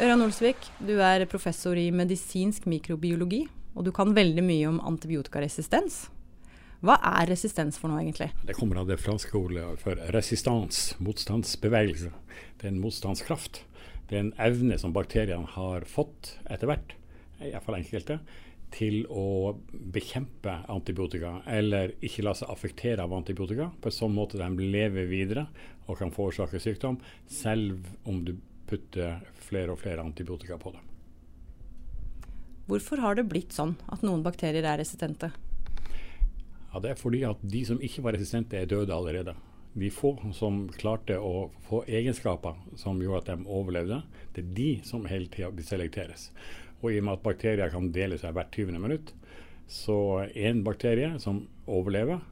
Ørjan Olsvik, du er professor i medisinsk mikrobiologi, og du kan veldig mye om antibiotikaresistens. Hva er resistens for noe, egentlig? Det kommer av det franske ordet for resistans, motstandsbevegelse. Det er en motstandskraft. Det er en evne som bakteriene har fått etter hvert, iallfall enkelte, til å bekjempe antibiotika, eller ikke la seg affektere av antibiotika, på en sånn måte de lever videre og kan forårsake sykdom, selv om du putte flere og flere antibiotika på dem. Hvorfor har det blitt sånn at noen bakterier er resistente? Ja, Det er fordi at de som ikke var resistente, er døde allerede. De få som klarte å få egenskaper som gjorde at de overlevde, det er de som hele tida selekteres. Og i og med at bakterier kan dele seg hvert 20. minutt, så en bakterie som overlever,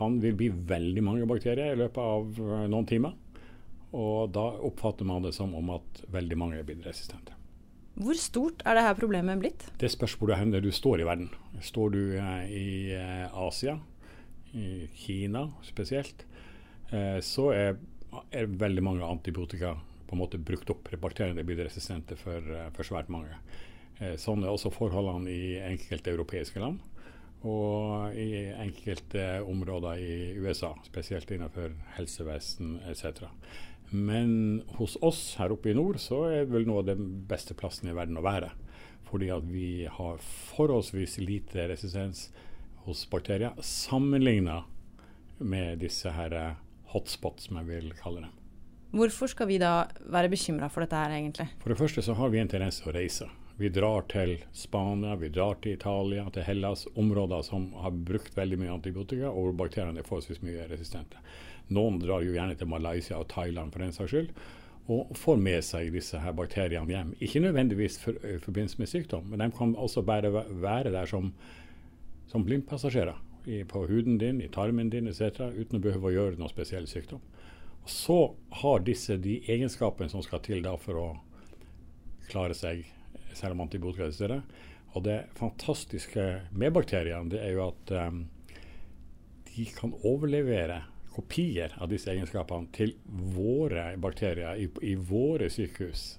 han vil bli veldig mange bakterier i løpet av eh, noen timer. Og da oppfatter man det som om at veldig mange er blitt resistente. Hvor stort er dette problemet blitt? Det spørs hvor du står i verden. Står du eh, i eh, Asia, i Kina spesielt, eh, så er, er, veldig mange antibiotika på en måte brukt opp. Reparterende blir resistente for, for svært mange. Sånn er også forholdene i enkelte europeiske land og i enkelte områder i USA, spesielt innenfor helsevesen etc. Men hos oss her oppe i nord så er det vel noe av den beste plassen i verden å være. Fordi at vi har forholdsvis lite resistens hos bakterier sammenligna med disse her eh, hotspots, som jeg vil kalle dem. Hvorfor skal vi da være bekymra for dette her, egentlig? For det første så har vi en tendens til å reise. Vi drar til Spania, vi drar til Italia, til Hellas, områder som har brukt veldig mye antibiotika, og bakteriene er forholdsvis mye resistente. Noen drar jo gjerne til Malaysia og Thailand for den saks skyld, og får med seg disse her bakteriene hjem. Ikke nødvendigvis for, i forbindelse med sykdom, men de kan også bare være der som, som blindpassasjerer. I, på huden din, i tarmen din etc., uten å behøve å gjøre noe spesiell sykdom. Så har disse de egenskapene som skal til da for å klare seg selv om antibiotika eksisterer. Og det fantastiske med bakteriene det er jo at um, de kan overlevere kopier av disse egenskapene til våre bakterier i, i våre sykehus.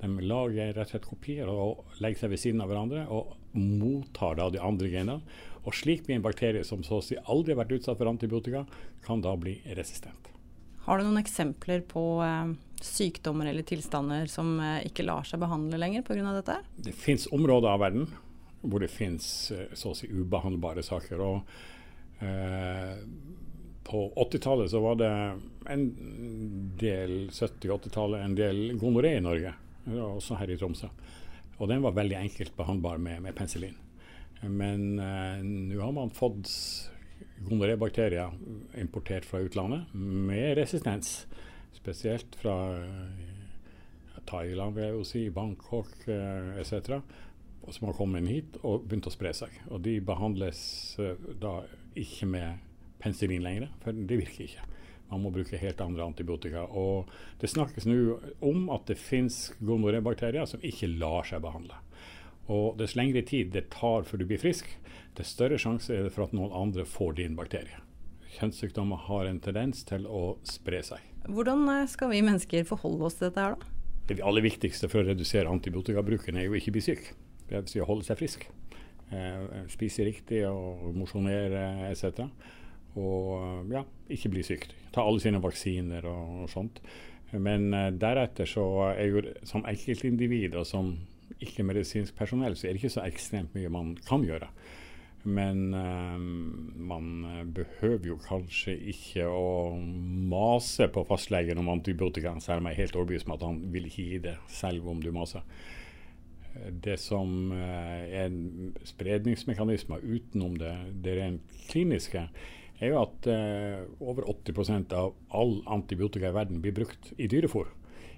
De lager rett og slett kopier og legger seg ved siden av hverandre og mottar da de andre genene. Og slik blir en bakterie som så å si aldri har vært utsatt for antibiotika, kan da bli resistent. Har du noen eksempler på eh, sykdommer eller tilstander som eh, ikke lar seg behandle lenger pga. dette? Det fins områder av verden hvor det fins eh, så å si ubehandlbare saker. og eh, på 80-tallet så var det en del 70-80-tallet en del gonoré i Norge, også her i Tromsø. Og den var veldig enkelt behandbar med, med penicillin. Men eh, nå har man fått gonorébakterier importert fra utlandet med resistens. Spesielt fra eh, Thailand, vil jeg jo si, Bangkok eh, etc. Som har kommet hit og begynt å spre seg. Og de behandles eh, da ikke med penicillin lenger, for det virker ikke. Man må bruke helt andre antibiotika. Og det snakkes nå om at det finnes gonorébakterier som ikke lar seg behandle. Og dess lengre tid det tar før du blir frisk, dess større sjanse er det for at noen andre får din bakterie. Kjønnssykdommer har en tendens til å spre seg. Hvordan eh, skal vi mennesker forholde oss til dette her, da? Det aller viktigste for å redusere antibiotikabruken er jo ikke bli syk. Det vil si å holde seg frisk. Eh, spise riktig og mosjonere etc og ja, ikke bli syk. Ta alle sine vaksiner og, og sånt. Men uh, deretter så er jo som enkeltindivid og som ikke-medisinsk personell, så er det ikke så ekstremt mye man kan gjøre. Men eh, man behøver jo kanskje ikke å mase på fastlegen om antibiotika, selv om jeg er helt overbevist om at han vil ikke gi det, selv om du maser. Det som eh, er spredningsmekanismer utenom det, det rent kliniske, er jo at eh, over 80% av all antibiotika i verden blir brukt i dyrefôr.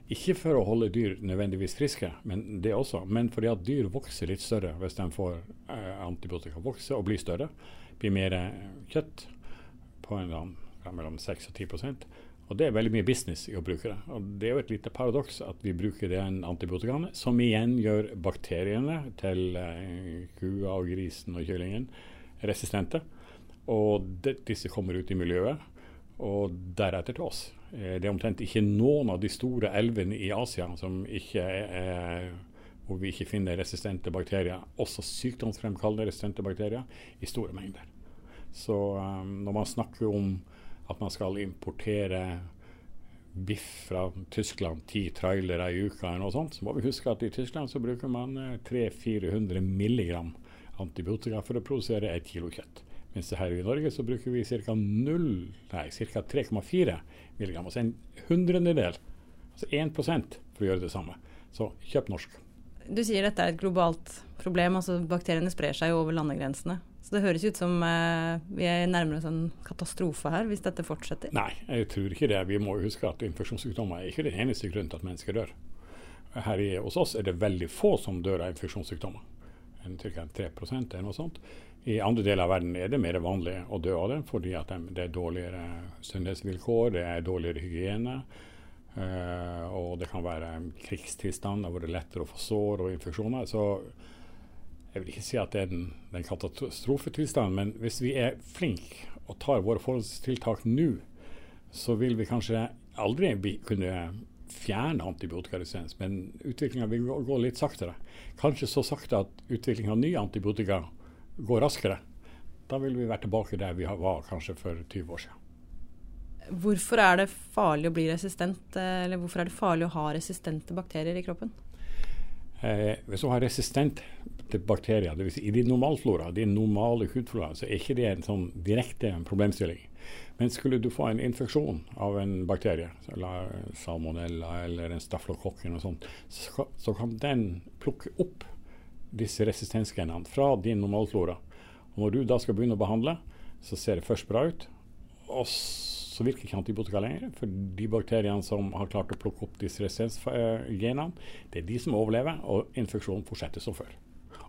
Ikke for å holde dyr nødvendigvis friske, men det også, men fordi at dyr vokser litt større hvis de får eh, antibiotika. Vokse og bli større. Blir mer kjøtt på en eller annen, mellom 6 og 10% og Det er veldig mye business i å bruke det. Og Det er jo et lite paradoks at vi bruker den antibiotikaene, som igjen gjør bakteriene til eh, kua og grisen og kyllingen resistente. Og det, disse kommer ut i miljøet, og deretter til oss. Det er omtrent ikke noen av de store elvene i Asia som ikke er, hvor vi ikke finner resistente bakterier, også sykdomsfremkallende resistente bakterier, i store mengder. Så um, når man snakker om at man skal importere biff fra Tyskland, ti trailere i uka eller noe sånt, så må vi huske at i Tyskland så bruker man 300-400 milligram antibiotika for å produsere et kilo kjøtt. Mens her i Norge så bruker vi ca. 3,4 mg, altså en hundredel, altså 1 for å gjøre det samme. Så kjøp norsk. Du sier dette er et globalt problem, altså bakteriene sprer seg over landegrensene. Så det høres ut som eh, vi er nærmere en katastrofe her, hvis dette fortsetter? Nei, jeg tror ikke det. Vi må huske at infeksjonssykdommer er ikke den eneste grunnen til at mennesker dør. Her i, hos oss er det veldig få som dør av infeksjonssykdommer. Ca. 3 eller noe sånt. I andre deler av verden er det mer vanlig å dø av det, fordi det er dårligere sunnhetsvilkår, det er dårligere hygiene. Uh, og det kan være krigstilstand, det er lettere å få sår og infeksjoner. Så jeg vil ikke si at det er den katastrofetilstanden, katastrofetilstand, men hvis vi er flinke og tar våre forholdstiltak nå, så vil vi kanskje aldri kunne fjerne antibiotikaresistens, men utviklinga vil gå litt saktere. Kanskje så sakte at utviklinga av nye antibiotika går raskere. Da vil vi være tilbake der vi var kanskje for 20 år siden. Hvorfor er det farlig å bli resistent, eh, eller hvorfor er det farlig å ha resistente bakterier i kroppen? Eh, hvis du har resistent til bakterier, vil Si i din normalflora, din normale hudflora, så er ikke det en sånn direkte problemstilling. Men skulle du få en infeksjon av en bakterie, eller salmonella eller en staflokokk, så, så kan den plukke opp disse resistensgenene fra din normalflora. Og når du da skal begynne å behandle, så ser det først bra ut. Og så virker ikke antibiotika lenger. For de bakteriene som har klart å plukke opp disse resistensgenene, det er de som overlever, og infeksjonen fortsetter som før.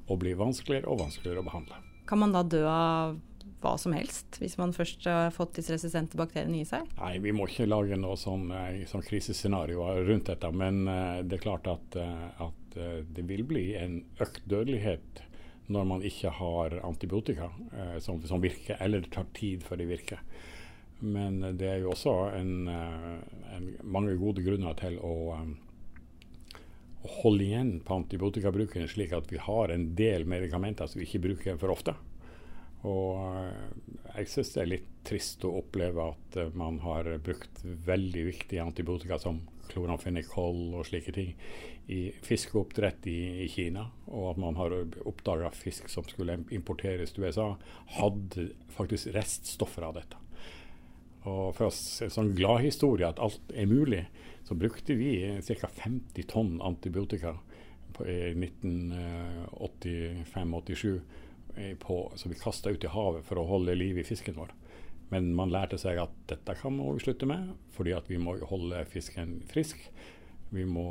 Og blir vanskeligere og vanskeligere å behandle. Kan man da dø av hva som helst, hvis man først har fått disse resistente bakteriene i seg? Nei, vi må ikke lage noe sånn, eh, sånn krisescenario rundt dette. Men uh, det er klart at, uh, at det vil bli en økt dødelighet når man ikke har antibiotika som, som, virker, eller det tar tid før det virker. Men det er jo også en, en mange gode grunner til å, å holde igjen på antibiotikabruken, slik at vi har en del medikamenter som vi ikke bruker for ofte. Og eh, jeg syns det er litt trist å oppleve at eh, man har brukt veldig viktige antibiotika som kloramfenikol og slike ting i fiskeoppdrett i, i, Kina, og at man har oppdaga fisk som skulle importeres til USA, hadde faktisk reststoffer av dette. Og for oss en sånn gladhistorie at alt er mulig, så brukte vi ca. 50 tonn antibiotika i 1985-87 på, som vi kasta ut i havet for å holde liv i fisken vår. Men man lærte seg at dette kan vi slutte med, fordi at vi må holde fisken frisk. Vi må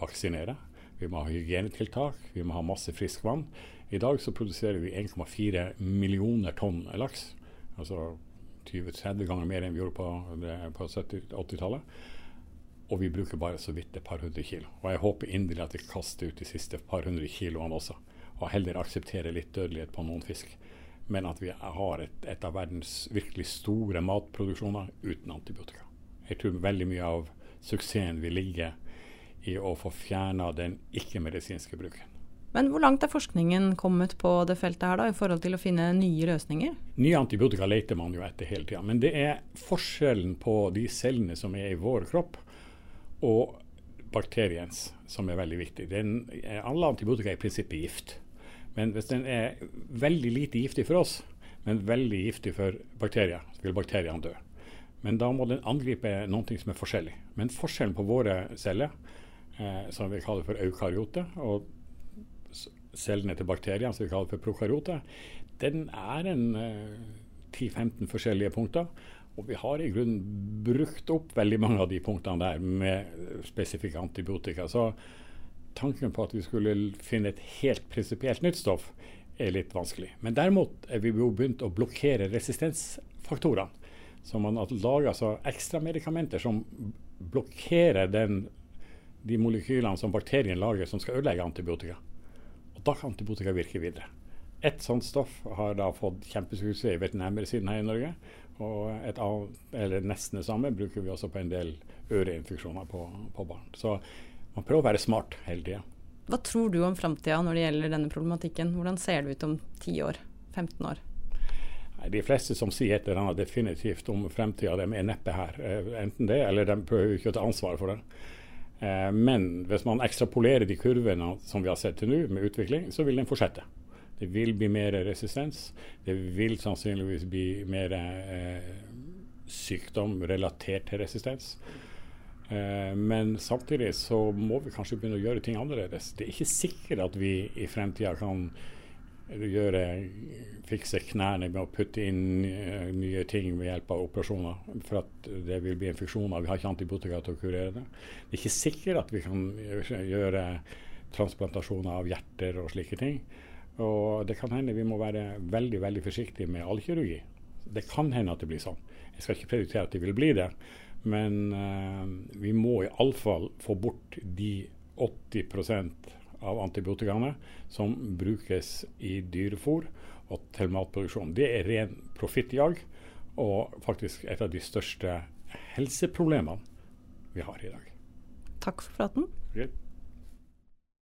vaksinere, vi må ha hygienetiltak, vi må ha masse friskvann. I dag så produserer vi 1,4 millioner tonn laks. Altså 20-30 ganger mer enn vi gjorde på, på 70-80-tallet. Og vi bruker bare så vidt et par hundre kilo. Og jeg håper inderlig at vi kaster ut de siste par hundre kiloene også og heller aksepterer litt dødelighet på noen fisk. Men at vi har et, et av verdens virkelig store matproduksjoner uten antibiotika. Jeg tror veldig mye av suksessen vil ligge i å få fjerna den ikke-medisinske bruken. Men hvor langt er forskningen kommet på det feltet her da, i forhold til å finne nye løsninger? Nye antibiotika leter man jo etter hele tida. Men det er forskjellen på de cellene som er i vår kropp, og bakteriens, som er veldig viktig. Den, alle antibiotika er i prinsippet gift. Men hvis den er veldig lite giftig for oss, men veldig giftig for bakterier, så vil bakteriene dø. Men da må den angripe noe som er forskjellig. Men forskjellen på våre celler, eh, som vi kaller for eukaryote, og cellene til bakteriene, som vi kaller for prokaryote, den er en eh, 10-15 forskjellige punkter. Og vi har i grunnen brukt opp veldig mange av de punktene der med spesifikke antibiotika. Så tanken på at vi skulle finne et helt prinsipielt nytt stoff, er litt vanskelig. Men derimot er vi jo begynt å blokkere resistensfaktorene. Så man laga altså ekstra medikamenter som blokkerer den, de molekylene som bakterien lager som skal ødelegge antibiotika. Da kan antibiotika virke videre. Ett sånt stoff har da fått kjempesuksess i veterinærmedisinen her i Norge. Og et annet, eller nesten det samme, bruker vi også på en del øreinfeksjoner på, på barn. Så man prøver å være smart hele tida. Hva tror du om framtida når det gjelder denne problematikken? Hvordan ser det ut om 10 år, 15 år? De fleste som sier et eller annet definitivt om fremtida, de er neppe her. Eh, enten det, eller de prøver ikke å ta ansvar for det. Eh, men hvis man ekstrapolerer de kurvene som vi har sett til nå, med utvikling, så vil den fortsette. Det vil bli mer resistens. Det vil sannsynligvis bli mer eh, sykdom relatert til resistens. Eh, men samtidig så må vi kanskje begynne å gjøre ting annerledes. Det er ikke sikkert at vi i fremtida kan gjøre, fikse knærne med å putte inn uh, nye ting ved hjelp av operasjoner. For at det vil bli infeksjoner. Vi har ikke antibiotika til å kurere det. Det er ikke sikkert at vi kan gjøre transplantasjoner av hjerter og slike ting. Og det kan hende vi må være veldig veldig forsiktige med all kirurgi. Det kan hende at det blir sånn. Jeg skal ikke prioritere at det vil bli det. Men uh, vi må iallfall få bort de 80 av antibiotikaene som brukes i dyrefôr og til matproduksjon. Det er ren profittjag og faktisk et av de største helseproblemene vi har i dag. Takk for praten.